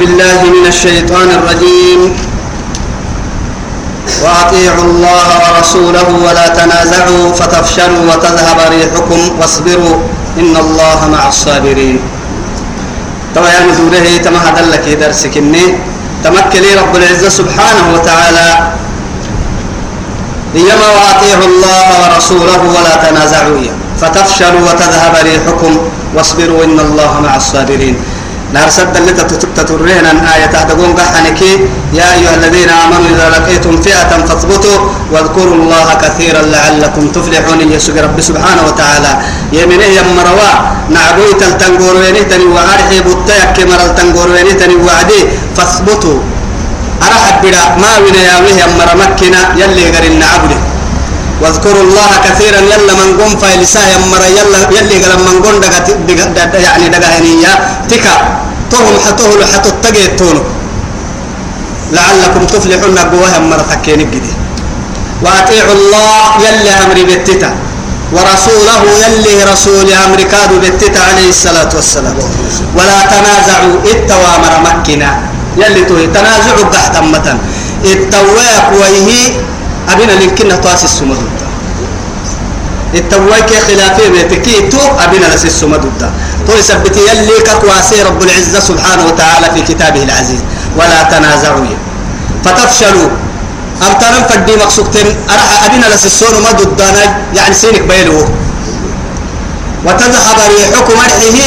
بالله من الشيطان الرجيم. وأطيعوا الله ورسوله ولا تنازعوا فتفشلوا وتذهب ريحكم واصبروا إن الله مع الصابرين. طبعا يعني دوره تما هذا لك درسك إني تمكلي رب العزة سبحانه وتعالى. إنما وأطيعوا الله ورسوله ولا تنازعوا فتفشلوا وتذهب ريحكم واصبروا إن الله مع الصابرين. نار سد اللي تترهن أن آية تهدقون قحنك. يا أيها الذين آمنوا إذا لقيتم فئة فاثبتوا واذكروا الله كثيرا لعلكم تفلحون. يسوع رب سبحانه وتعالى. يمنه يمروا. نعبوي تلتنقور وينيتني وعرحي بطيك كمر التنقور وينيتني وعدي. فاثبتوا. أرحب بلا ما وين يا ويه يمر مكنا يلي غير النعبده واذكروا الله كثيرا يلا من قم فايلسا يمر يلا يلي قال من قم دقا يعني دقا هنية تكا تهم حتوه لحتو التقيتون لعلكم تفلحون قوة يمر تكين الجدي وأطيعوا الله يلي أمري بتتا ورسوله يلي رسول أمريكا بتتا عليه الصلاة والسلام. ولا تنازعوا التوامر مكنا. يلي توي تنازعوا تحت متن التواك ويهي أبينا لكنا تواس السمد. التواك خلافة بيتكي تو أبينا لس السمد. تو يثبت يلي كواسي رب العزة سبحانه وتعالى في كتابه العزيز. ولا تنازعوا. فتفشلوا. أبتنم فدي مقصودين أرح أبينا لس السون ما ضدنا يعني سينك بيلو. وتذهب ريحكم أرحه.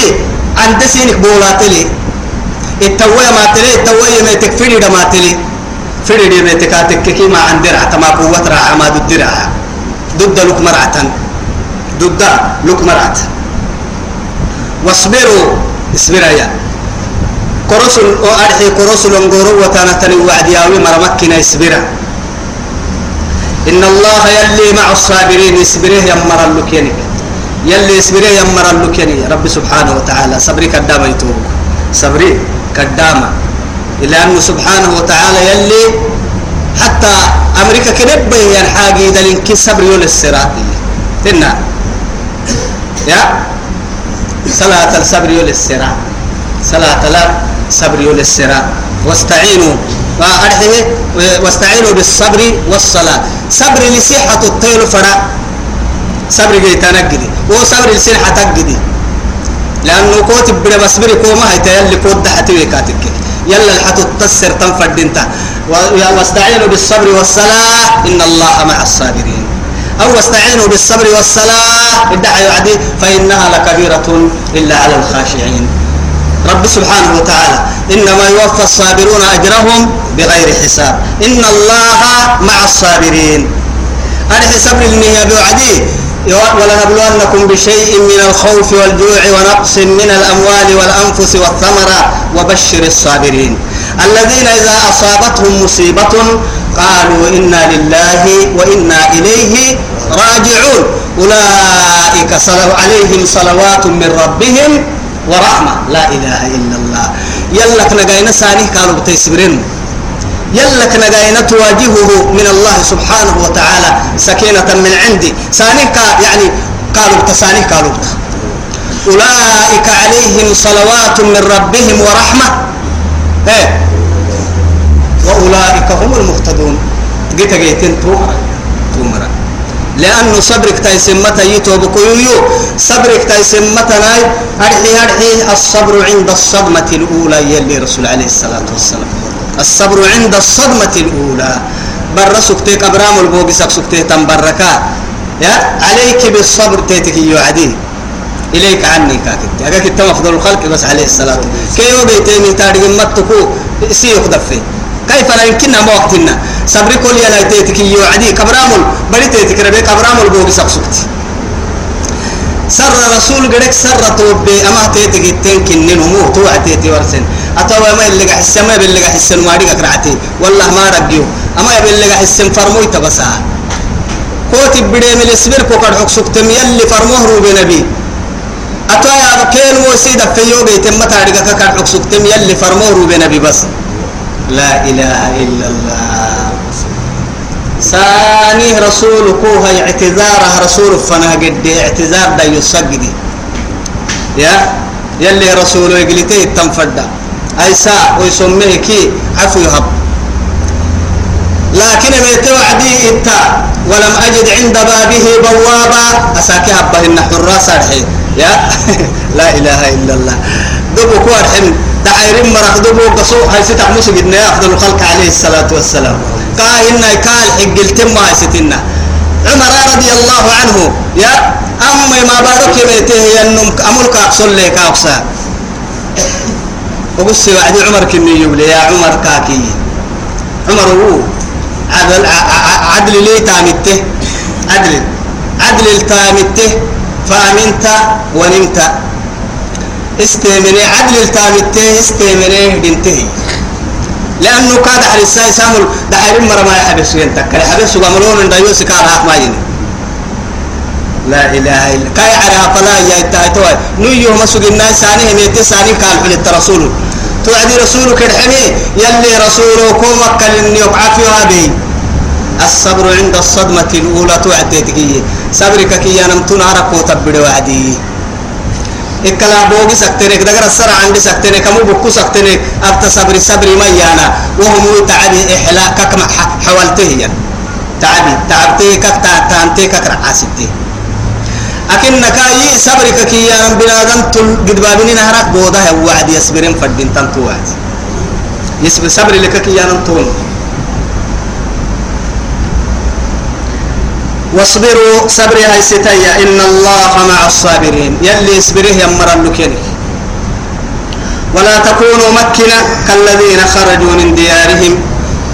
عند سينك بولاتلي التوية ما تلي. التوية ما تكفيني ما تلي. فرد يمتكاتك كي ما عند درع تما قوة راعة ما ضد درع ضد لك مرعة ضد لك مرعة واصبروا. اصبروا يا. كرسل أرحي كرسل انقروا وتنتني وعد ياوي مرمكنا اصبرا إن الله يلي مع الصابرين اصبره يمر اللكيني يلي اصبره يمر اللكيني رب سبحانه وتعالى صبري كدامة يتوب صبري كدامة. إلا أنه سبحانه وتعالى يلي حتى أمريكا كنبه ينحاجي دلين كي صبر يول السراتي تنا يا. صلاة الصبر يول السرا صلاة لا صبر يول السرا واستعينوا. واستعينوا بالصبر والصلاة. صبر لصحة الطير فرا. صبر جي تنقدي. وصبر لصحة تقدي. لأنه كوتب بلا بصبري كوما هي تيلي كوت دحتي ويكاتك. يلا الحتو تسر انت. واستعينوا بالصبر والصلاة. إن الله مع الصابرين. أو واستعينوا بالصبر والصلاة. ادعى يعدي فإنها لكبيرة إلا على الخاشعين. رب سبحانه وتعالى. إنما يوفى الصابرون أجرهم بغير حساب. إن الله مع الصابرين. أنا حساب المية بوعدي ولنبلونكم بشيء من الخوف والجوع ونقص من الأموال والأنفس والثمرة وبشر الصابرين. الذين إذا أصابتهم مصيبة قالوا إنا لله وإنا إليه راجعون. أولئك عليهم صلوات من ربهم ورحمة. لا إله إلا الله. يلك نقاين سانيه قالوا بتيسبرين. يلك نجاينا تواجهه من الله سبحانه وتعالى. سكينة من عندي. سانيك يعني قالوا تسانيك قالوا أولئك عليهم صلوات من ربهم ورحمة. إيه. وأولئك هم المهتدون. جيت جيتين تومرا تومرا. لأنه صبرك تيسمة يتوب كيويو صبرك تيسمة ناي. أرحي أرحي. الصبر عند الصدمة الأولى يلي رسول عليه الصلاة والسلام. الصبر عند الصدمة الأولى. بر سكتي أبرام البوغي سكتي تنبركا. يا عليك بالصبر تيتك يعدي إليك عني كاتب أجاك التم أفضل الخلق؟ بس عليه الصلاة. كيف بيتين تاريخ متكو؟ سيخ دفي كيف لا يمكننا ما وقتنا صبري كل يلا تيتك يعدي كبرام بڑي تيتك ربي كبرام البوغي سكتي. سر رسول قدك سر توبي. أما تيتك التنكن نمو توعد تيتي ورسن. أتوا ما اللي قاعد السماء باللي قاعد السن ما ديك كرعتي والله ما رجيو أما باللي السن فرموي تبصها كوتي بدي من السبير كوكر حق سكتم يلي فرموه رو بنبي أتوا يا كين وسيدة في يوم يتم تاريخ كوكر حق سكتم يلي فرموه رو بنبي بس. لا إله إلا الله. ساني رسول كوها اعتذاره رسول فنا قد اعتذار دا يسجدي يا؟ يلي رسول يقلتي التنفد أيسا ويسميه كي عفو يهب. لكن بيت وعدي إتا ولم أجد عند بابه بوابا أساكي هبة إن حراس الحين يا؟ لا إله إلا الله. دبو كوار حين دعيرين مرخ دبو قصو. هاي ستح مسجدنا أفضل الخلق عليه الصلاة والسلام. قال إنا كان حق التم هاي ستنا. عمر رضي الله عنه. يا؟ أمي ما بارك بيته ينم أملك أقصل لك أقصى. وقص وعدي عمر كني يا عمر كاكي. عمر هو عدل عدل لي تامته. عدل عدل التامته فأمنت ونمت. استمني عدل التامته استمني بنتهي لأنه كاد على الساي دحير مرة ما يحبس ينتك يحبس وقاملون دا يوسي كان راح ما لا إله إلا كاي على فلا يا إتاي نيو مسوق الناس ساني هم يتساني كان حل الرسول توعدي رسولك الحمي يلي رسوله كوم كلني وعافي هذه الصبر عند الصدمة الأولى توعدتك صبرك كي ينمتون عرق وتبدي وعدي. إكلا بوغي سكتنك دقر السرع عندي سكتنك مو بكو سكتنك. أبت صبري صبري ما يانا وهم تعبي إحلاء كما حوالته. يعني تعبي تعبتي كك تانتي كك رعاستي. أكن كاي صبرك كي يا بنادم تل قد بابني نهرك بوضع وعد يصبرين فدين تنتو وعد. يصبر صبر لك كي يا نمتون واصبروا صبري هاي ستايا إن الله مع الصابرين. يلي يصبره يمر اللكينك ولا تكونوا مكنة كالذين خرجوا من ديارهم.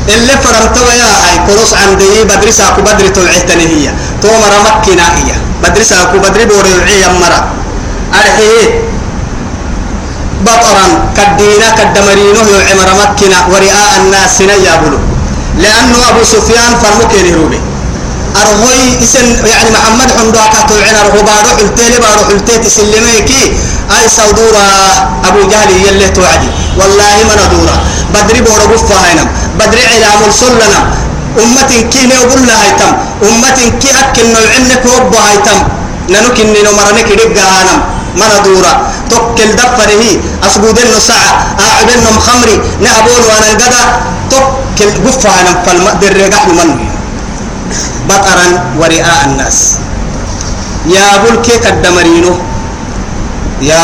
اللي فرمتوا يا هاي كروس عن دي بدرسا كو بدري توعيتني هي. تومر مكنة هي. بدرسا كو بدري بوري يمر أرحيه بطرا كدينا كدمرينه يعمر مكنة ورئاء الناس يابلو لأنه أبو سفيان فرمكين روبي. أرهوي إسن يعني محمد حمدو أكاتو عنا رهو بارو حلتين بارو حلتين تسلميكي أي سودورة أبو جهل يلي توعدي. والله ما ندورة بدري بورو قفا هينم بدري علام السلنا أمة كي نقول لها هيتم أمة كي أكل نوعنك وبا هيتم ننكن نمرنك رقا هانم ما ندورة توكل دفره. أسجودن ساعة. أعبن خمري نهبون وأنا القدا. توكل قفا هينم فالمقدر رقا منه بطرا ورئاء الناس. يا بلكي كدمرينو يا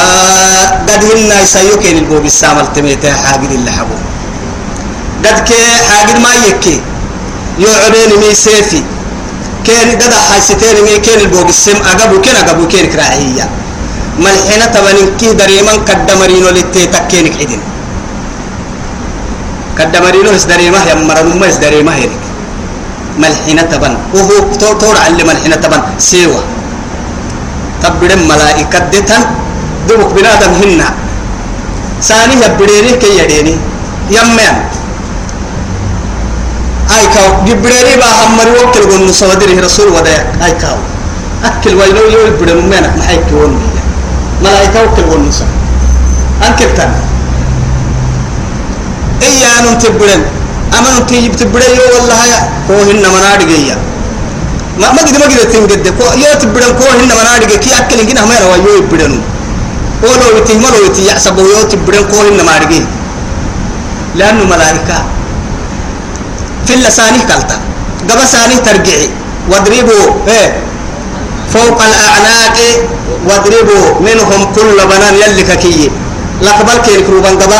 قد هنا يسيوكين البوب السامل تميتا حاجد اللي حبو قد كي حاجد ما يكي يعبين مي سيفي كين قد حاستين مي كين البوب السم أقبو كين أقبو كين كراهية ملحنة تبنين كي دريمان كدمرينو لتيتكينك عدن كدمرينو اس دريمه يمرن ما اس دريمه هيك ملحنة تبن وهو تور علم ملحنة تبن سيوة تبدن ملائكة دتن دوبك بنادم هنا ساني يبديني كي يديني يمين أي كاو جبريني با همري وكل قن صدره رسول ودا أي كاو أكل ويلو يو يبدن منك ما حيك ون ملائكة وكل قن ص أنكر تن إيه أنا تبدن أما أنت تبدأ يو والله يا. كو هن منادق يا. ما ما قد ما قد تنقد. كو يو تبدأ كو هن منادق كي أكل إنكنا ما يروا يو يبدأنو ولو يتي ما لو يتي يحسبوا يو تبدأ كو هن منادق لأنه ملائكة في اللساني كالتا. قبل ساني ترجعي. واضربوا إيه فوق الأعناق واضربوا منهم كل بنان يلي ككي لقبل كيرك روبان قبل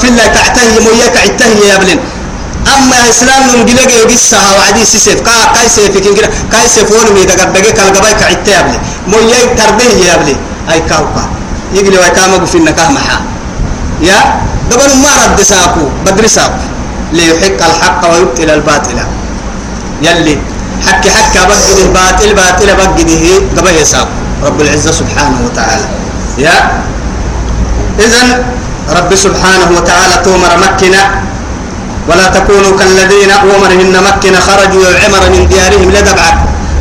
في الله تعتهي مويا تعتهي يا بلين. أما إسلام من جلجة يجسها وعدي سيف كا كاي سيف كين كده كاي سيف هون مي تقدر كال جباي كعتة يا بلي مويا تربيه يا بلي أي كاوكا. يجري ويكامك في النكاه محا. يا؟ قبل ما رد ساقو بدري ساقو ليحق الحق ويبطل الباطل. يلي حكي حكى بقد الباطل باطل بقده قبل يساق رب العزة سبحانه وتعالى. يا. إذن رب سبحانه وتعالى تومر مكنا ولا تكونوا كالذين أمرهن مكنا خرجوا عمر من ديارهم لدبعك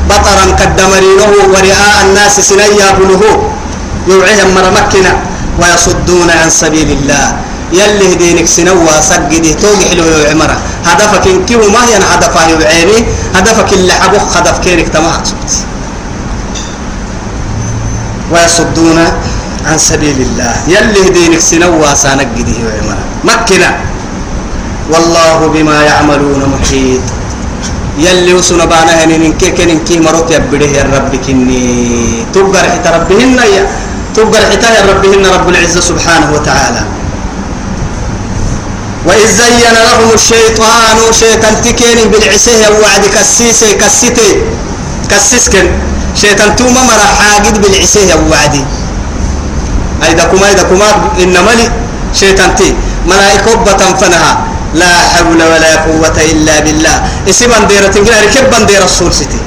بطرا كالدمرينه ورئاء الناس سنيا بله يوعيهم مر مكنا ويصدون عن سبيل الله. يلي دينك سنوا سجده توقع له عمره. هدفك إن كيو ما هي هدفه يعيني هدفك اللي حبوك هدف كيرك تمام ويصدون عن سبيل الله. يلي دينك سنوا سانك جديه وعمرا مكنا والله بما يعملون محيط. يلي وسنا بانا هنين كي كن كي مرات يبده يا رب كني. تبقر حتى ربهن يا تبقر حتى يا ربهن رب العزة سبحانه وتعالى. وإذ زين لهم الشيطان شيطان تكين بالعسيه وعد كسيسي كسيتي كسيسكن. شيطان توما مرا حاجد بالعسيه وعدي أيدا كما أيدا كما إنما لي. شيطان تي. ملائكة بتنفنها لا حول ولا قوة إلا بالله. اسم بنديرة تنقل. ركب بنديرة السور سيتي؟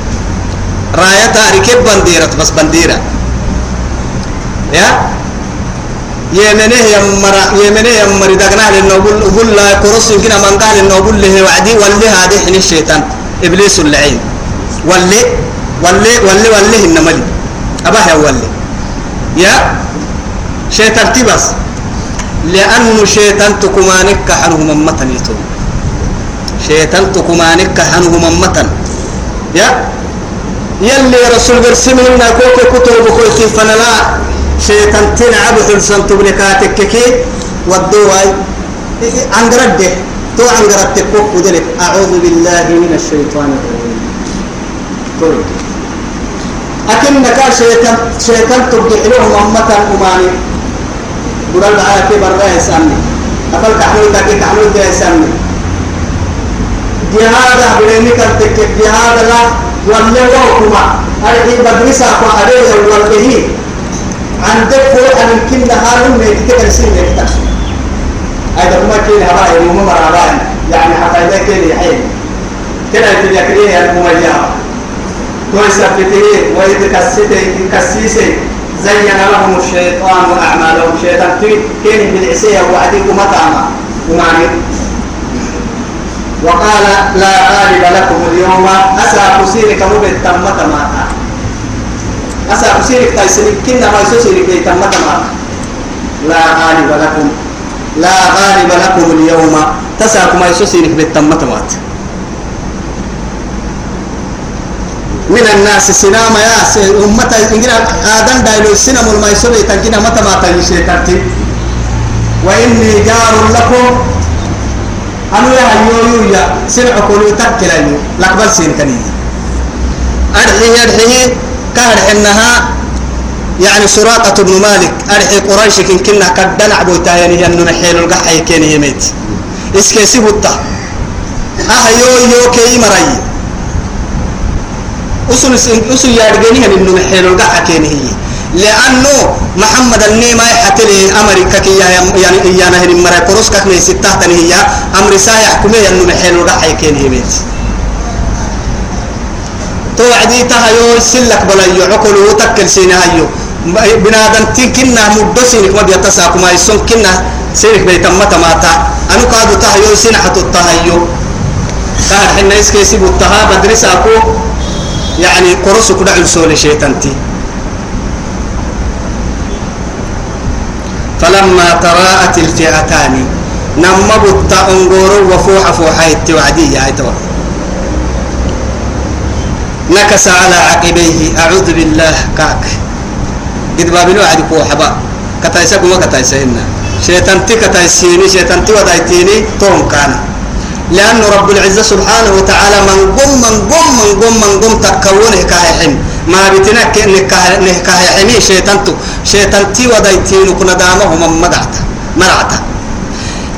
رايتها ركب بنديرة؟ بس بنديرة. يا؟ يمنه يمر يمنه يمر دقنا للنقول قول لا كرس كنا من قال النقول له وعدي واللي هذه حين الشيطان إبليس اللعين واللي واللي واللي واللي النملي أباه واللي يا شيطان تبس لأنه شيطان تكمانك حنه ممتن يتوب شيطان تكمانك حنه ممتن يا يلي رسول برسمنا كوك كتب كويتي فنلا شيطان تنعب حلسان تبلكاتك كي والدواي عنقرد تو عنقرد تكوك ودلك. أعوذ بالله من الشيطان الرجيم. طيب. أكنك شيطان شيطان تبدي لهم أمة أماني. قرال دعايا كي برا يسامي أفل كحلول تاكي كحلول دي يسامي جهاد بليني كرتك. جهاد لا. ولا وكما أرحي بدرسا فأريه والله عندك فوق أن يمكن نهار من يتكر سين يفتح هذا كما كين هواي مو مر هواي يعني إذا كين يحيي كنا يتذكرين يا كويس فتيه ويتكسته كسيسه زين لهم الشيطان أعمالهم. شيطان كين بالعسية وعديك مطعما ومعني. وقال لا غالب لكم اليوم. أسى كسيرك مبت تمت ماتا أسى كسيرك تايسنك كنا ما يسوسيرك تمت ماتا لا غالب لكم. لا غالب لكم اليوم. تساكم ما يسوسيرك بالتمت ماتا من الناس سينما يا أمة إنجنا آدم دايلو السينما ما يسوي تنكنا متى ما تنشي ترتي وإني جار لكم. أنا يا يو يا. سمع كلو تكل أيو لقبل سين كني أرحيه أرحيه كهر إنها يعني سراقة بن مالك أرحي قريش كن كنا كدن عبو تايني أنه محيل القحي كين يميت. إسكي سيبوتا أه يو يو كي مرأي. أصل أصل يارجني هن إنه محيل القحي كين هي. لأنه محمد النيما يحتلي أمريكا كي يعني إيانا هن مرأي قرص كك من ستة تني هي. أمر سايح كمية أنه محيل القحي كين يميت. توعدي تهيو سلك بلا يعقل وتكل سينا هيو بنادم تكنا مدسينك ما بيتساكم ما يسون كنا سينك بيتمت ماتا أنا قادو تهيو سينا حتو تهيو كان حنا يسكي سيبو التها بدرس أكو يعني قرص كده عرسول شيطانتي فلما تراءت الفئتان نمبت أنقور وفوح فوحيت وعدي يا عيتوا نكس على عقبيه أعوذ بالله كاك. قد بابلو عدك وحبا كتايسا كما كتايسا هنا شيطان تي كتايسيني شيطان تي ودايتيني توم كان لأن رب العزة سبحانه وتعالى من قم من قم من قم من قم تكونه كاهحم ما بتنك نكاهحمي شيطان تو. شيطان تي ودايتيني كنا دامه من مدعته مرعته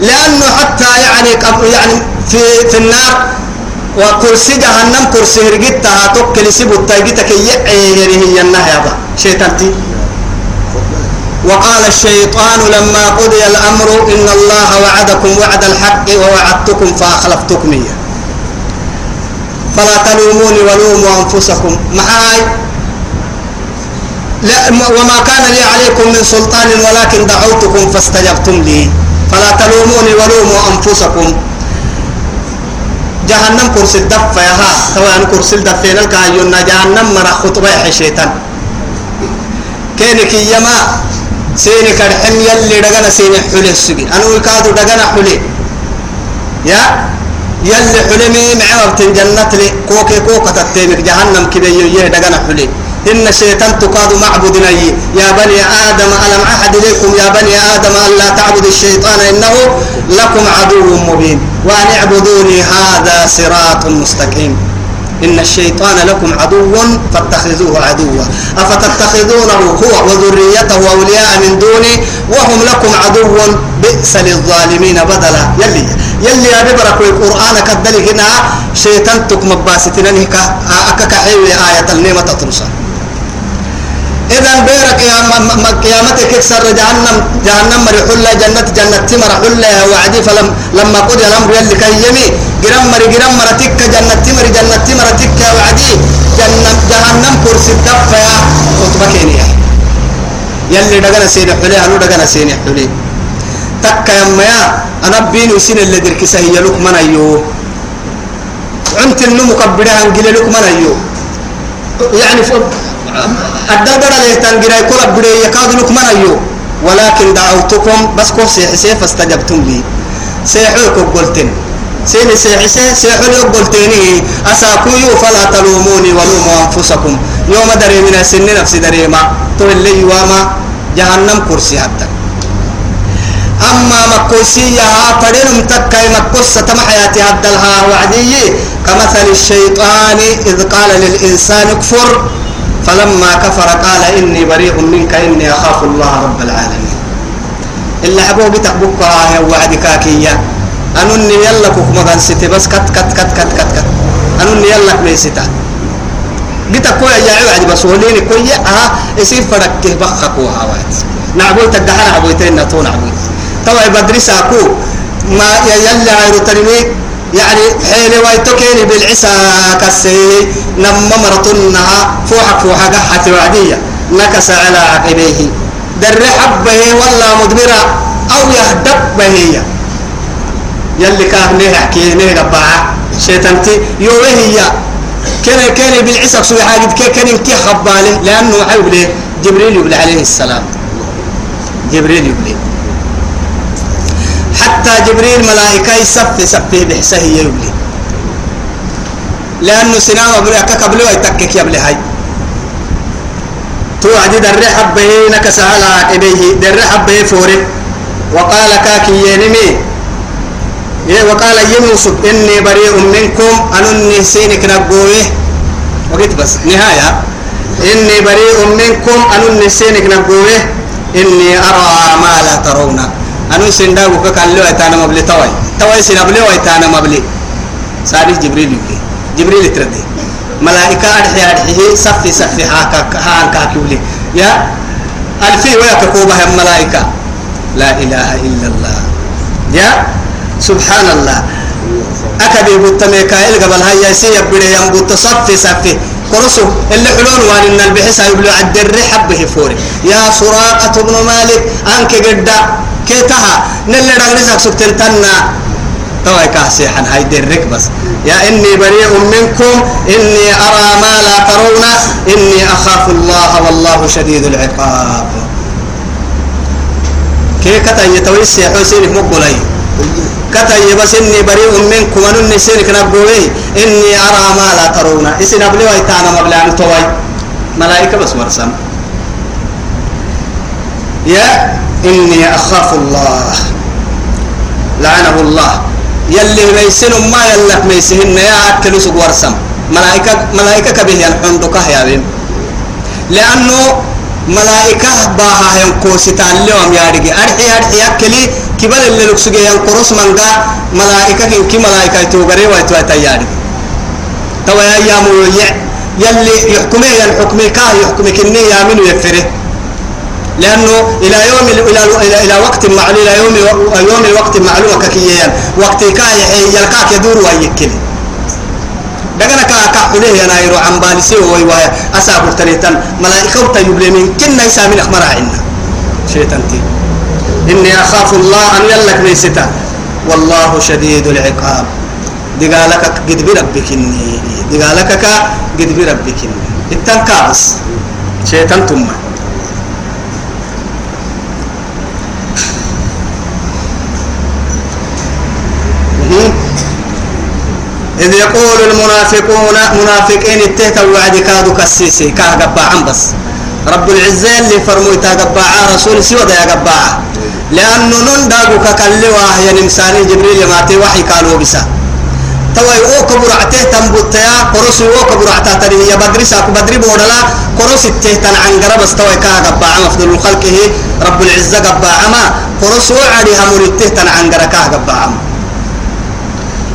لأنه حتى يعني يعني في في النار وكرسي جهنم كرسي هرجتها توكل سيبو تاجتك يعيره هي النهيبة شيطانتي وقال الشيطان لما قضي الأمر إن الله وعدكم وعد الحق ووعدتكم فأخلفتكم إياه فلا تلوموني ولوموا أنفسكم معاي لا وما كان لي عليكم من سلطان ولكن دعوتكم فاستجبتم لي فلا تلوموني ولوموا أنفسكم جهنم كرسي الدفة يا ها. طبعا كرسي الدفة لك أيونا جهنم مرا خطبة حشيطان كينك يما. سيني كرحم يلي دغنا سيني حلي السجي أنا وكادو دغنا حلي. يا؟ يلي حلمي معه بتن جنة لي. كوكي كوكا تتيمك جهنم كده يه دغنا حلي. إن الشيطان تقاد معبودنا يا بني آدم ألم أحد إليكم يا بني آدم ألا تعبدوا الشيطان إنه لكم عدو مبين. وأن اعبدوني هذا صراط مستقيم. إن الشيطان لكم عدو فاتخذوه عدوا. أفتتخذونه هو وذريته أولياء من دوني وهم لكم عدو. بئس للظالمين بدلا. يلي يلي يا ببرك القرآن كدلي هنا شيطان تك مباستنا أكك حيوي آية النيمة تطرسا إذا بيرك يا قيامتك كسر جهنم جهنم مر حلا جنة جنة تمر حلا وعدي فلم لما قضي الأمر يلي كيمي جرم مر جرم مر تك جنة تمر جنة تمر تك وعدي. جنة جهنم كرسي الدفع يا. خطبك يلي دقنا سين حلي أنو دقنا سين حلي. تك يا ما أنا بين وسين اللي درك سهي لك من أيوه عنت النمو كبرها انجلي لك من أيوه يعني الدردر له تنجري كل بدي يكاد لك من أيو. ولكن دعوتكم بس كو سيحسي فاستجبتم لي. سيحوك قلتن سيني سيحسي سيحولي قلتيني أساكوي فلا تلوموني ولوموا أنفسكم. يوم دري من السن نفسي دري ما تولي وما جهنم كرسي حتى. أما مكوسية فدنم تكاي مكوسة تم حياتي هدلها وعدي. كمثل الشيطان إذ قال للإنسان اكفر. فلما كفر قال إني بريء منك إني أخاف الله رب العالمين. اللي حبوه بتقبك يا وعد كاكية. أنني يلا كوكما ستي بس كت كت كت كت كت كت. أنني يلا كميستا قلت كويا يا عواد بس وليني كويا ها يصير فرق كه بخكوها واد نعبول تدحنا عبويتين نتو نعبول توا بدرس أكو ما يلا عيرو ترمي يعني حين ويتكيني بالعسى كسي نما مرتنها فوحك فوحك حتى وعدية نكس على عقبيه. در حبه ولا مدبرة أو يهدب به يلي كان نه حكي نه ربعة شيطانتي يوه هي. كان كان بالعسى سوي حاجة كان كي خباله لأنه حيوب جبريل يبلي عليه السلام. جبريل يبلي. حتى جبريل ملائكة يسفي سفي بحسه يبلي لأنه سنام أبلي كقبل ويتكك يبلي هاي. توعد در حبه نكس على عقبيه در حبه فوري. وقال كاكي ينمي وقال يوسف إني بريء منكم أنني سينك نبوه وقلت بس نهاية. إني بريء منكم أنني سينك نبوه إني أرى ما لا ترون. أنو سندا وكا كان له أتانا مبلي توي. توي سنا بلي وأتانا مبلي. سادس جبريل يبلي جبريل تردي ملائكة أرحي أرحي صفي صفي هاكا هاكا كيولي. يا ألفي ويا كوبا هم ملائكة. لا إله إلا الله. يا سبحان الله أكبي بوتميكا قبل هاي سي يبدي ينبوت صفي صفي. كرسو اللي حلون وان البحث يبلو عد الرحب فوري. يا سراقة بن مالك أنك قد كيتها. نلي رغنسك سكتن تنا توي كاسيحا هاي درك بس. يا إني بريء منكم إني أرى ما لا ترون إني أخاف الله والله شديد العقاب. كي كتا يتويس يا حسين مقبلي كتا بس إني بريء منكم أنني سيرك نبوي إني أرى ما لا ترون. إسن أبلي ويتانا مبلان توي. ملائكة بس ورسم يا إني أخاف الله. لعنه الله. يلي ميسن ما يلك ميسهن يا أكل سوق ورسم. ملائكة ملائكة كبه ينحندك يا بين لأنه ملائكة باها ينقوس تعلم يا رجي. أرحي أرحي أكلي. كبل اللي لكسجي ينقرص من قا ملائكة كي ملائكة توغري ويتوتا يا رجي. توا يا يا يلي يحكمه يحكمه كاه يحكمه كني يامن ويفره لأنه إلى يوم إلى إلى إلى وقت معلوم إلى يوم يوم الوقت معلوم ككيان وقت كاي يلقاك يدور ويكل دعنا كا كحوله يا نايرو عم بالسي وي وي أسابر تريتن ملائكة تيبلي من كنا يسامي أخمر عنا شيطان تي. إني أخاف الله أن يلك ميستا والله شديد العقاب. دقالك قد بربك إني. دقالك قد بربك إني. التنكاس شيطان تمّا إذ يقول المنافقون منافقين اتهت وعد كادو كسيسي كاه قباعا بس. رب العزة اللي فرموا قباعا رسول سوى دا قباعا لأنه ننداغو ككلوا هي نمساني جبريل يماتي وحي قالوا بسا. توي أو كبر عته تنبوتيا قرص أو كبر عته تري يا بدري بدري بودلا قرص التهتن عن قرب استوي كا قبا مفضل خلقه رب العزة قبا ما قرص وعدي هم التهتن عن قرب كا قبا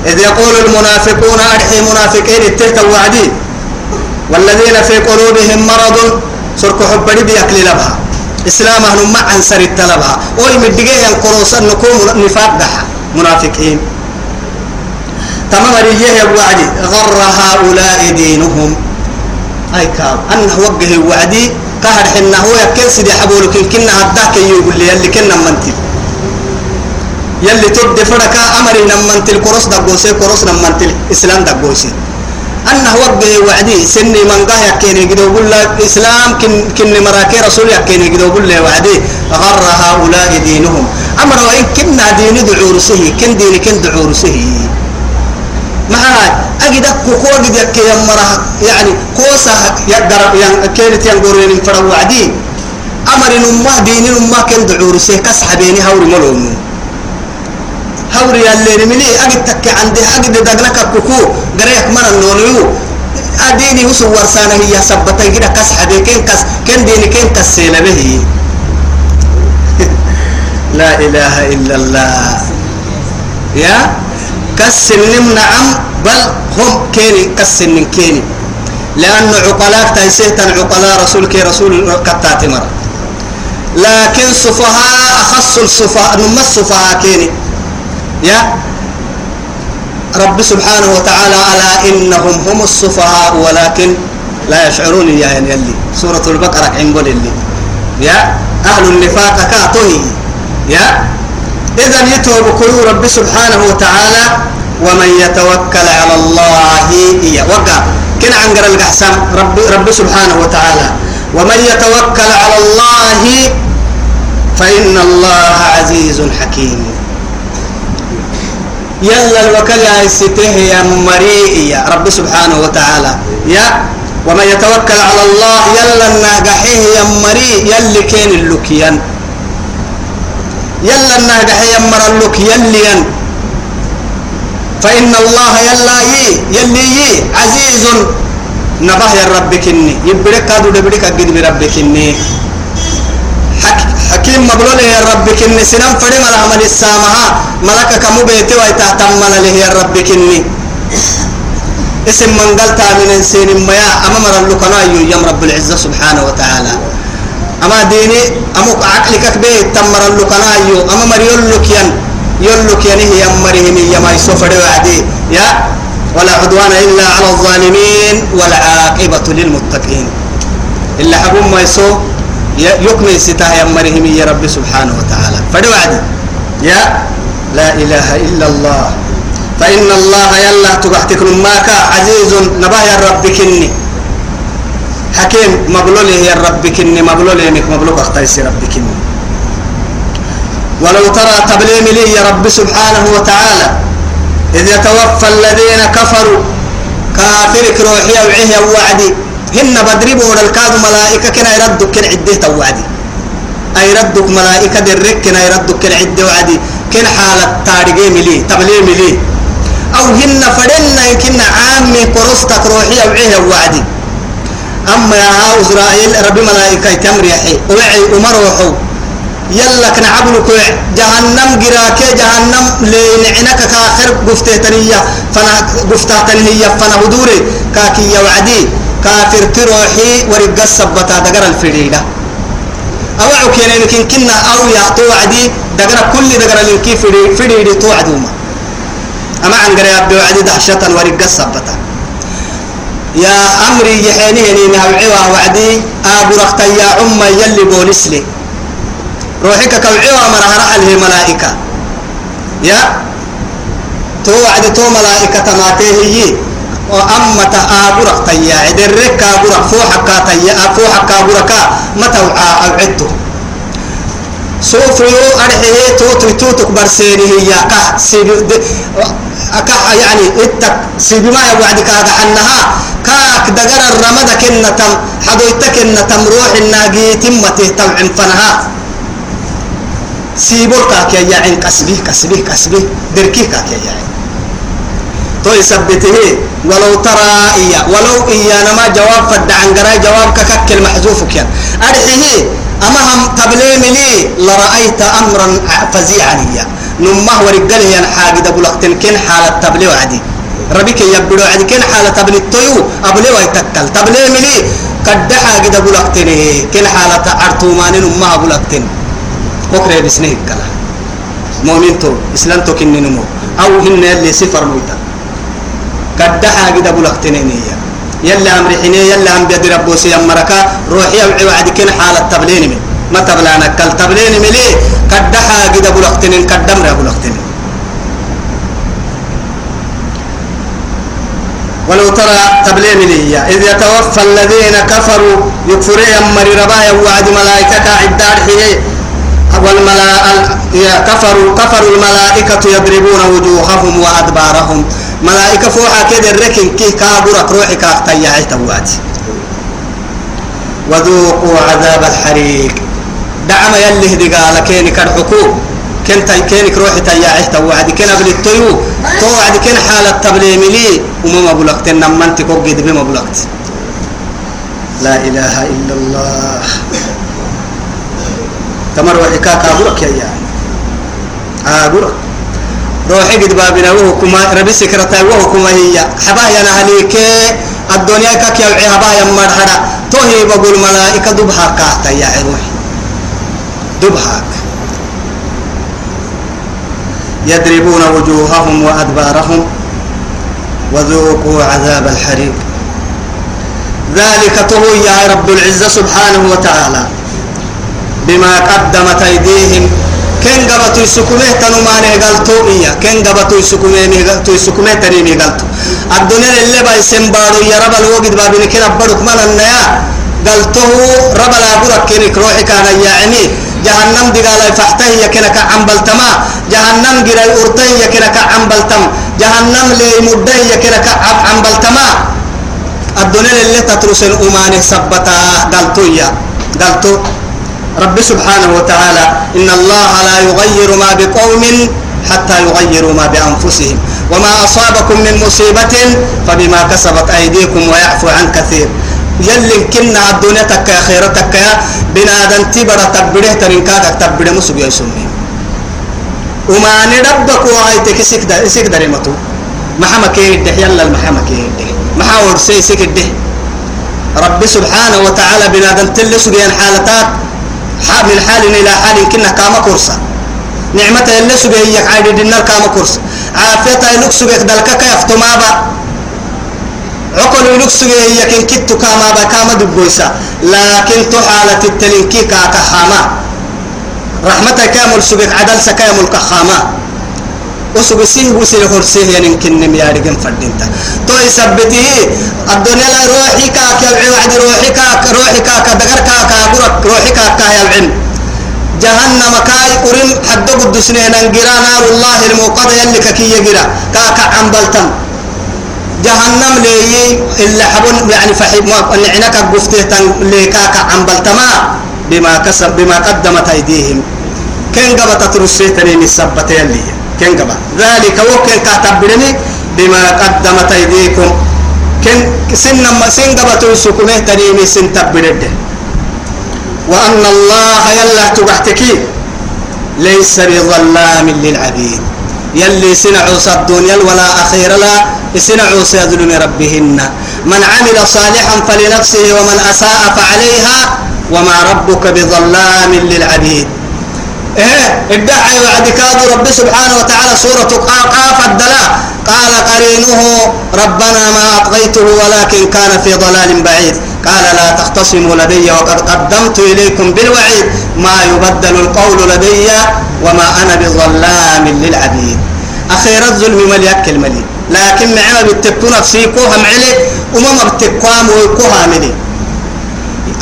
إذ يقول المنافقون أرحي منافقين التهت وعدي والذين في قلوبهم مرض سرك حب بيأكل لبها. إسلام أهل ما عن سر التلبها. أول مدقيه القروس النكوم نفاق دحا منافقين. تمام يا وعدي غر هؤلاء دينهم. أي كاب. أنه وجه وعدي قهر حنا هو يكن سيدي حبولك. كنا هداك يقول لي اللي كنا منتل. يلي تبد فرقا أمري نمنتل كروس دقوسي كروس نمنتل إسلام دقوسي. أنه وجه وعدي سني من قاه يكيني قد يقول لك إسلام كن كن مراكي رسول يكيني قد يقول لي وعدي. غر هؤلاء دينهم. أمر وإن كنا دين دعورسه كن دين كن دعورسه معاي أجد كوكو أجد يك يمرا يعني كوسا يقدر كانت ينقرين فرا وعدي. أمر نما دين نما كن دعورسه كسحبيني هوري ملونو هوري اللي رملي أجد تك عندي. أجد دقلك كوكو قريك من النونيو أديني وسو ورسانة هي سبتي. كده كس حدي. كين كس كين ديني؟ كين كسيلة به؟ لا إله إلا الله. يا؟ كسن نعم بل هم كيني. كسن كيني. لأن عقلاك تيسيتا عقلاء رسول كي رسول كتات مرة. لكن سفهاء أخص السفهاء. نما السفهاء كيني. يا رب سبحانه وتعالى ألا إنهم هم السفهاء؟ ولكن لا يشعرون يا يلي. سورة البقرة عنقول اللي يا أهل النفاق كاتوهي يا إذا يتوب رب سبحانه وتعالى ومن يتوكل على الله إيا وقع. كن عنقر القحسام رب, رب سبحانه وتعالى. ومن يتوكل على الله فإن الله عزيز حكيم. يلا الوكل يا سته يا مريء يا رب سبحانه وتعالى. يا ومن يتوكل على الله يلا الناقحيه يا مريء يلي كين اللوكيان. يلا الناقحيه يا مر اللوك يليان فإن الله يلا يي يلي يي عزيز. نبه يا رب كني. يبرك هذا دبرك أجد بربك كني. حكيم مبلول يا رب كني. سنم فري ملا عمل السامها ملك كمو بيتي ويتهتم ملا له يا رب كني. اسم من قلت من إنسان ما أما مر اللقنا يوم رب العزة سبحانه وتعالى. أما ديني اما عقلك كبير تمر اللقنا يو. أما مر يلوكيان يلوكيان هي امرهم يا ما يسفر وعدي. يا ولا عدوان إلا على الظالمين. والعاقبة للمتقين. إلا حبوا ما يسو يكمل ستاه يمرهم يا رب سبحانه وتعالى. فدوعدي يا لا إله إلا الله. فإن الله يلا تبحتك ماك عزيز نبا يا رب كني. حكيم مبلوله يا رب كني مبلوله مك مبلوك اختيس رب كني. ولو ترى تبليم لي يا رب سبحانه وتعالى إذ يتوفى الذين كفروا. كافرك روحي وعيه وعدي. هن بدري بور الكاد ملائكة كنا يردك كن عدة توعدي. أي ردك ملائكة درك كنا يردك كن عدة وعدي. كن حالة تارجي ملي تبلي ملي. أو هن فدنا كنا عامي قرصتك روحي وعيه وعدي. أما يا إسرائيل ربي ملائكة تمريحي وعي ومروحو يلا كنا عبلك جهنم جراك جهنم لنعنك كآخر قفتة تنية فنا قفتة تنية فنا هدوري كاكي وعدي. كافر تروحي ورقة السبتا دقر الفريدة أوعو كينا يمكن كنا أو يا توعدي دقر كل دقر لنكي فريدة توعدوما. أما عن قريب بوعدي دهشة ورقة السبتا يا أمري يحيني هني نهوعوا وعدي أبو رخت يا عم يلي بوليس لي. روحك كوعوا مرهرة عليه ملائكة. يا توعد تو ملائكة ما تهيي وأما تآبرك تيا عدرك كابرك فوحك تيا فوحك كابرك متى أوعدته سوف يو أرحيه توت توتك برسيني هي كه سيد أكا يعني إتك سيبما يوعدك هذا عنها كاك دقر الرمضة كنا تم حدويتك إن تم روح الناقي تمته تم فنها. سيبورك يا يعني كسبه كسبه كسبه دركي كاك يا يعني تو يثبته ولو ترى إيا ولو إيا نما جواب فد عن قراي جواب ككك المحذوف كان أرحيه أما هم تبليم لي لرأيت أمرا فزيعا إيا. نمه ورجاله ين حاجة بلغتن كن حالة تبليو عدي ربك يبدو عدي كن حالة تبلي التيو أبليو يتكل تبليم لي قد حاجة بلغتن كن حالة أرتومان نمه بلغتن بكرة بسنه كلا. مؤمن تو إسلام تو كن نمو. أو هن اللي سفر موتا قد حاجة بلغتن هي يلا أمر حيني يلا أم بيد ربوسي أمرك روحي وعد كن حالة تبلين من ما تبلانا كل تبلين ملي قد حاجة بلغتن قد دمر بلغتن ولو ترى تبلين لي. إذ يتوفى الذين كفروا يكفرون أمر ربايا وعد ملائكة عدار حيني والملائكة كفروا كفروا الملائكة يضربون وجوههم وأدبارهم. ملائكة فوحة كده الركن كي كابرك روحي كاختيا عيتواتي وذوقوا عذاب الحريق. دعم يلي هدي قال كينك الحكوم كنت كينك روحي تيا عيتا وعد كنا بلتيو تو وعد كن حالة تبليمي لي. وما بلغت. نمنت كوجد بما بلغت. لا إله إلا الله. تمر وحكا كابرك يا يعني آبرك روحي قد بابنا وهو كما ربي سكرتا وهو كما هي. حبايا نهليك الدنيا كك يلعي حبايا مرحرا. توهي بقول ملائكة دبها كاتا يا روحي. دبها. يضربون وجوههم وأدبارهم وذوقوا عذاب الحريق. ذلك تهو يا رب العزة سبحانه وتعالى بما قدمت أيديهم كن قبطوا يسكمه تنمانه قلتو إيا كن قبطوا يسكمه يسكمه تنيمي قلتو الدنيا اللي بايسن بارو يا رب الوقت بابين كنا بدك من النيا قلته رب لا برك كنك روحي كان يعني جهنم دقال فحته يا كنا كعم بلتما جهنم جرى أرتي يا كنا كعم بلتم جهنم لي مدة يا كنا كعم بلتما الدنيا اللي تترس الأمانه سبتا قلتو يا قلتو رب سبحانه وتعالى إن الله لا يغير ما بقوم حتى يغيروا ما بأنفسهم وما أصابكم من مصيبة فبما كسبت أيديكم ويعفو عن كثير. يلي كنا الدنيا تكا خيرة تكا بنادن تبرا تبره ترنكاك تبره مسوق يسمي. وما ندبك وهايتك سيك دا سيك دريمتو محما يلا المحما كيده محاور سي ده. رب سبحانه وتعالى بنادن تلسو بين حالتات من حال إلى حال كنا كاما كورسا. نعمة اللي سبه هي عيد النار كاما كورسا. عافية لك سبه دلك كيف تمابا عقل لك سبه هي كن كت كاما با كاما دبويسا لكن تحالة التلنكي كاكا خاما. رحمة كامل سبه عدل سكامل كخاما وسوق سيه وسيل هرسيه يعني يمكن نم يا رجال فردينتا. تو يثبته الدنيا لا روحي كاك يا وعد روحي كاك روحي كاك دقر كاك أقولك روحي كاك يا العلم جهنم كاي قرن حد قدسنا ننجرا نار الله الموقدة يلي كي يجرا كاك عم بلتم جهنم لي اللي حبون يعني فحب ما نعنك قفته لي كاك عم بلتما بما كسب بما قدمت أيديهم. كن قبطت ترسيتني من السبت يلي. كن قبا ذلك وكن كاتبرني بما قدمت أيديكم. كن سن ما سن قبطوا سكمه تنيمي سن تبرده وأن الله يلا تبحتكي ليس بظلام للعبيد. يلي سنعوس الدنيا ولا أخير لا سنعوس يظلم ربهن. من عمل صالحا فلنفسه ومن أساء فعليها وما ربك بظلام للعبيد. إيه ادعى وعد كاد رب سبحانه وتعالى سورة قاف الدلاء. قال قرينه ربنا ما أطغيته ولكن كان في ضلال بعيد. قال لا تختصموا لدي وقد قدمت إليكم بالوعيد. ما يبدل القول لدي وما أنا بظلام للعبيد. أخير الظلم مليك الملي لكن معنا بتكو نفسي كوها معلي وما بتكوام ويكوها ملي.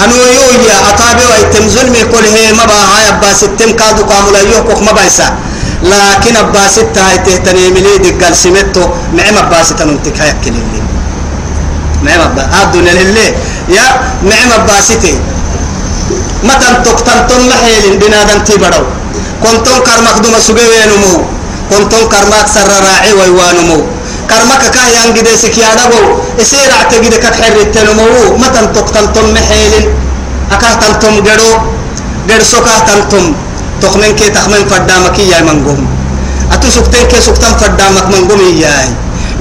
أنا يويا أطابي ويتم ظلمي كل هي ما بها هاي أبا ستم كادو لا يوكوك ما بايسا. لكن أباسط هاي تهتني مليد قال سمتو. نعم أباسط ننتك هاي اللي. نعم أبا الدنيا لله يا نعم أباسطي متى تقتنتم محيل بنادم تبرو كنتم كرمك دوما سجوينمو كنتم كرمك سر راعي ويوانمو كرمك كاه ينجد سكيادبو يصير اعتقد كحر التنمو متى تقتنتم محيل أكهتنتم جرو جرسو كهتنتم تخمن كي تخمن فدامك يا منقوم. أتو سكتين كي سكتن فدامك منقوم ياي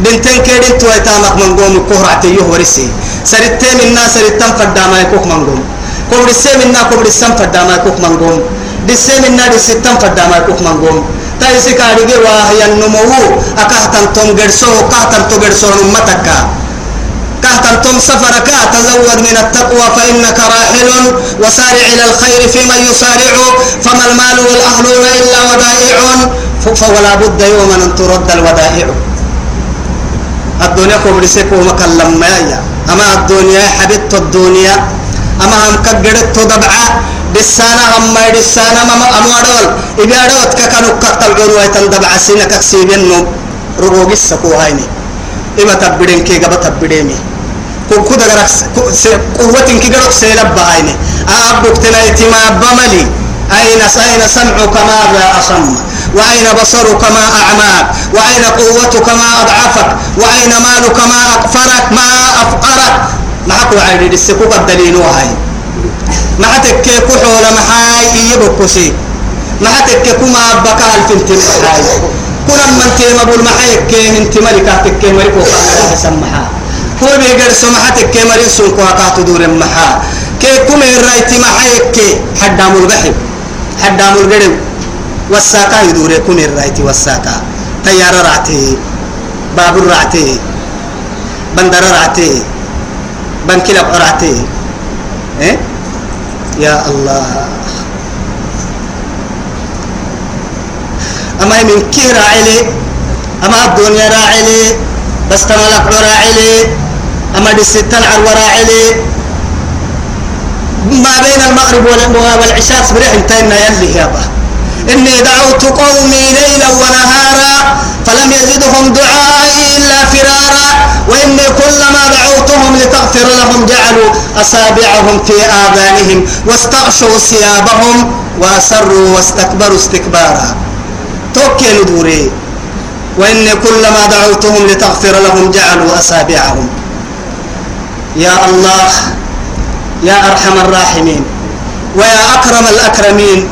بنتين كي دين تويتامك منقوم كهرعتي يهورسي سرتين الناس سرتن فدامك كوك منقوم. كوبر السمنا كوبر السم فدامك كوك منقوم. دسمنا دستن فدامك كوك منقوم. تايسي كاريجي واهي النمو أكهتن توم جرسو كهتن تو جرسو نمتك كهتنتم سفرك تزود من التقوى فإنك راحل وسارع إلى الخير فيما يسارع فما المال والأهلون إلا ودائع فولا بد يوما أن ترد الودائع الدنيا كبر سيكو مكلم ما أما الدنيا حبيت الدنيا أما هم كجرت دبعة دسانا هم ما دسانا ما أموارول إبي أدوت ككانوا كتل جروا يتندبع سينا كسيبينو ربوع السكو هايني. إما تبدين كي جب تبديني. كوكو دغرك قوة كي جرك سيلب بعيني أبوك تنايتي ما بملي. أين أين سمعك ماذا أصم؟ وأين بصرك ما أعماك؟ وأين قوتك ما أضعفك؟ وأين مالك ما أقفرك؟ ما أفقرك؟ معك وعيد السكوك الدليل وهاي معتك كحول محاي يبكسي معتك كما بكى الفنتم محاي كنا من تيم أبو المحايك كين انت ملكة تكين ملكو قال سمحا هو بيقر سمحتك كي مرين سنكو هكات دور المحا كي كم الرايتي محايك كي حدام البحر حدام القرم والساقا يدور كم الرايتي والساقا طيارة رعتي بابور رعتي بندر رعتي بنكلب رعتي إيه؟ يا الله. أما من كي راعي أما الدنيا راعي بس تملك راعي أما دي ستة عر راعي ما بين المغرب والعشاء صبريح انتهينا يلي يابا إني دعوت قومي ليلا ونهارا فلم يزدهم دعائي إلا فرارا وإني كلما لهم جعلوا أصابعهم في آذانهم واستغشوا ثيابهم وأسروا واستكبروا استكبارا. توكل دوري وإني كلما دعوتهم لتغفر لهم جعلوا أصابعهم. يا الله يا أرحم الراحمين ويا أكرم الأكرمين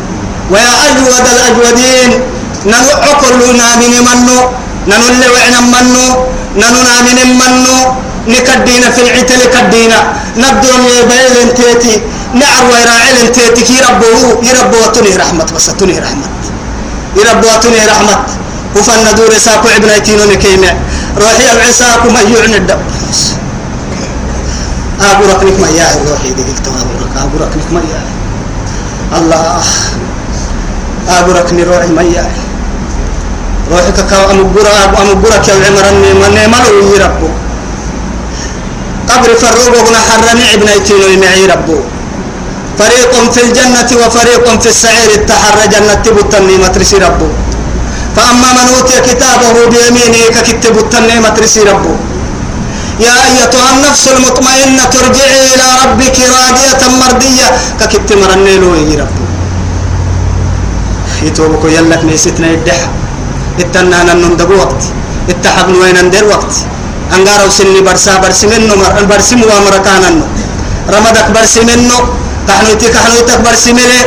ويا أجود الأجودين. ننو عقلنا من منو؟ ننو منو؟ ننو نامن منو؟ نكدينا في العتل كدينا نبدو يبيل انتيتي نعر ويراعي انتيتي كي ربوه يربوه تنه رحمة. بس تنه رحمة. يربوه تنه رحمة. وفن دور ساكو ابن أيتينو نكيمع. روحي العساكو ما يعني الدب أبو ركنك ما يا روحي. دي قلت أبو رك أبو ركنك ما يا الله. أبو ركني روحي ما يا روحي كا أم برا أم برا كي عمرني. من ما له يربو قبر فروقه حرمي ابن ايتينو معي ربو. فريق في الجنة وفريق في السعير التحر جنة تبتني مترسي ربو. فأما من أوتي كتابه بيمينه ككتب التنمة ترسي ربه يا أيتها النفس المطمئنة ترجعي إلى ربك راضية مرضية ككتب مرنيلو يا رب يتوبك يلك نيستنا يدح اتنا نندب وقت. اتحب وين ندير وقت. أنقارو سني برسا برسي منه برسي وامركاننو. رمضك برسي منه كحنوتي كحنوتك برسي منه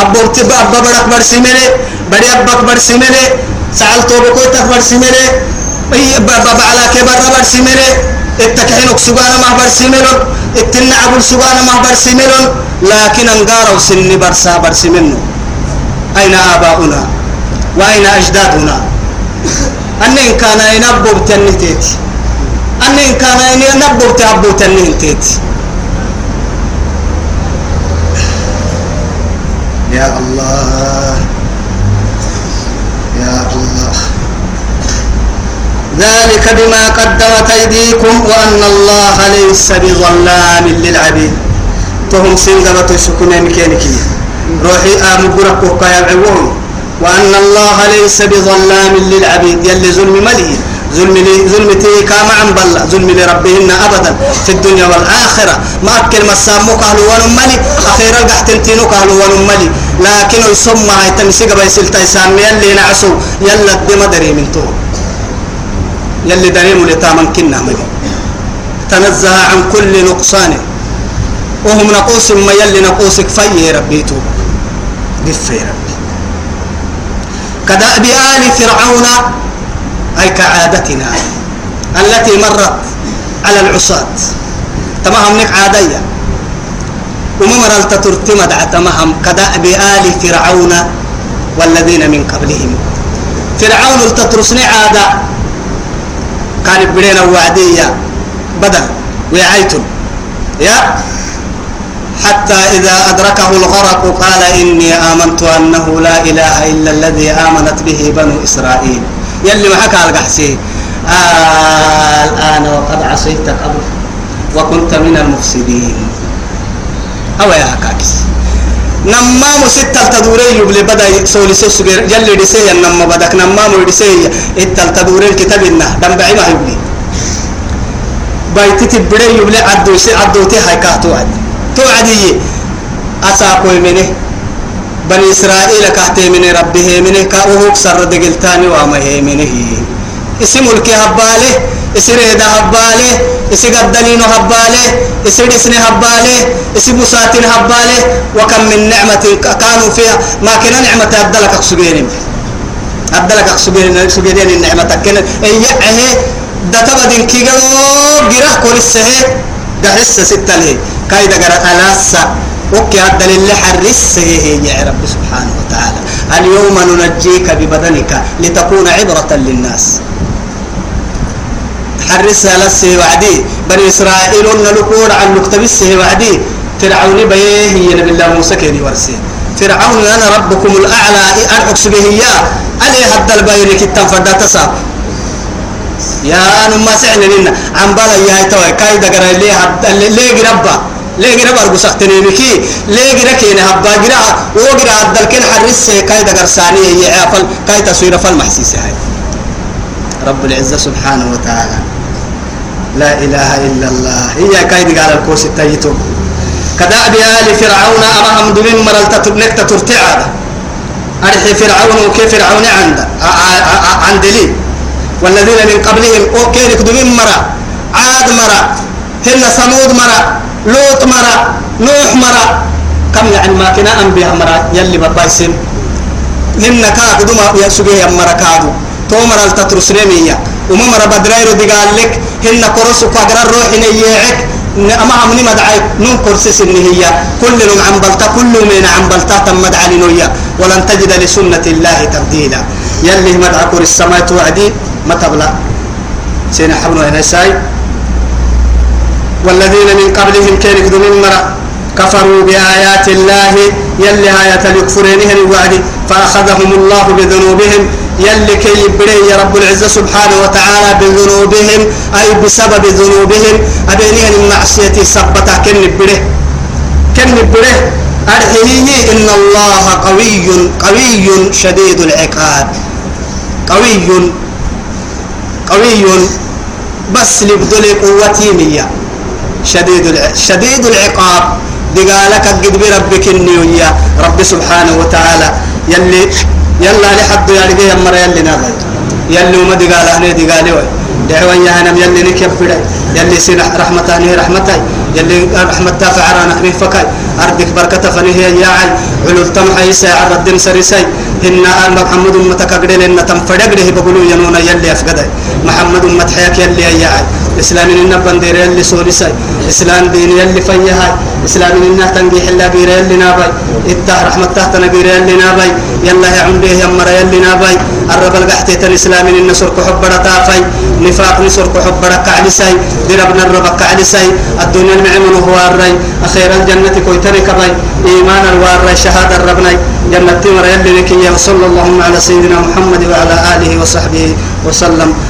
أبوك أبا بدك برسي منه بدي أبك برسي منه سألتو بكوتك برسي منه بابا على كبر برسي منه التكحينك سبانا ما برسي منه التنعب سبانا ما برسي منه لكن أنقارو سني برسا برسي منه أين آباؤنا؟ وأين أجدادنا؟ أن إن كان ينبو بتنتيتي أن إن كان ينبو بتعبو تنتيتي يا الله. يا الله. ذلك بما قدمت أيديكم وأن الله ليس بظلام للعبيد. تهم سنغبة السكنين مكينكي روحي آم برك وقايا وأن الله ليس بظلام للعبيد. يلي ظلم ملي ظلم لي ظلمتي كما عن بلا. ظلم لربهن أبدا في الدنيا والآخرة. ما أكل مسامو كهلو ونملي أخيرا قحتنتينو كهلو ونملي لكن يسمى هاي تمسيق بيسلتا يسامي يلي نعسو. يلا الدم دري من تو يلي دريم لتامن كنا ملي. تنزه عن كل نقصان. وهم نقوس ما يلي نقوسك في ربيتو قفي ربي. كدأب آل فرعون أي كعادتنا التي مرت على العصاة. تمام نك عادية. وممر التترتم دع تمام كدأب آل فرعون والذين من قبلهم. فرعون التترسني عادة. كانت بدينا وعدية بدل. وعيتم يا. حتى إذا أدركه الغرق قال إني آمنت أنه لا إله إلا الذي آمنت به بنو إسرائيل. يلي معك على قحسي. آه الآن وقد عصيت قبل وكنت من المفسدين. أو يا كاكس. نمام ستة تدوري يبلي بدا سولي سوسجر جل دسيه نما بدك. نمام دسيه التل تدوري الكتاب إنه. دم بعي ما يبلي. بايتي تبري يبلي عدو سي عدو تي هاي كاتو عد. تو عدي. أساكو منه بني إسرائيل كهتي من ربه منه كأوه سر دقلتاني هي منه اسم الكي هباله اسر هدا هباله اسر قدلين هباله اسر اسن هباله اسر بساتين هباله وكم من نعمة كانوا فيها. ما كنا نعمة أدلك أقصبين أدلك أقصبين سبيلين النعمة كنا. إيه دتبدين كيغو جرا كورسه دحس ستة له كايدا جرا ألاسا. وكي هذا اللي حرس يا رب سبحانه وتعالى. اليوم ننجيك ببدنك لتكون عبرة للناس. حرس لسه وعدي. بني إسرائيل نلقور عن نكتبسه وعدي. فرعون بيه هي نبي الله موسى كيني ورسي. فرعون أنا ربكم الأعلى أرحكس به إياه عليه هذا البيرك التنفرد تساب يا أنا ما لنا. عم بلا يا توي كايدا قرأ ليه اللي ليه ربا. ليه ربا أرجو سختني بكي ليه قرا كين هبا قرا وقرا عدل كين حرس كايدا قرساني هي عفل كايدا سويرة فل محسيسة هاي. رب العزة سبحانه وتعالى. لا إله إلا الله. هي كايدا قال الكوس التايتو. كدأب آل فرعون أمام دمين مرلت نكتة ترتعاد أرحي فرعون وكيف فرعون عند عند لي. والذين من قبلهم أوكي دمين مرة عاد مرة هن ثمود مرة لوط مرة نوح مرة كم يعني ما كنا أنبياء مرة يلي ببايسين هن كاد دما يسوي مرة كادو. تو مرة التترسنيمية وما مرة بدريرو دقال لك. هن كرسو قدر الروح نيعك أما عمني مدعي نون كرسس هي كل من بلتا كل من عن بلتا تم مدعي نويا ولن تجد لسنة الله تبديلا. يلي مدعى كور السماء توعدي ما تبلى. سينا حبنا هنا ساي والذين من قبلهم كان يكذبون مرة كفروا بآيات الله يلي آيات الكفرينهم الوعد فأخذهم الله بذنوبهم يلي كي يبري يا رب العزة سبحانه وتعالى بذنوبهم أي بسبب ذنوبهم أبينين المعصية سبتا كن يبره كن يبره أرحيه إن الله قوي قوي شديد العقاب. قوي قوي بس لبدل قوتي مية شديد شديد العقاب. دقالك قد بربك النيوية رب سبحانه وتعالى يلي يلا لحد يا رجال يمر يلي نابي. يلي وما دقال أهني دقالي وي. يا هنم يلي فدا يلي سين رحمة أهني رحمة يلي رحمة فعرانا كني فكاي. أردك بركة فنيه يا عي. علو التمح يسا عرد الدين سريسي إن محمد أمتك قدل إن له بقولوا ينونا يلي أفقد محمد أمت يلي يا عي. إسلام إن بندير يلي سوليسي إسلام دين يلي فيها إسلام إن تنجي حلا بير يلي نابي إتاه رحمة تحت نبير يلي نابي يلا يا عمده يا مرا يلي نابي الرب القحتي الإسلام إن سرق حبنا تافي نفاق نسرق حبنا كعلسي دربنا الرب كعلسي الدنيا المعمن هو الري أخيرا الجنة كويتري كبي إيمان الوار شهادة الربنا جنة مرا يلي نكي وصلى اللهم على سيدنا محمد وعلى آله وصحبه وسلم.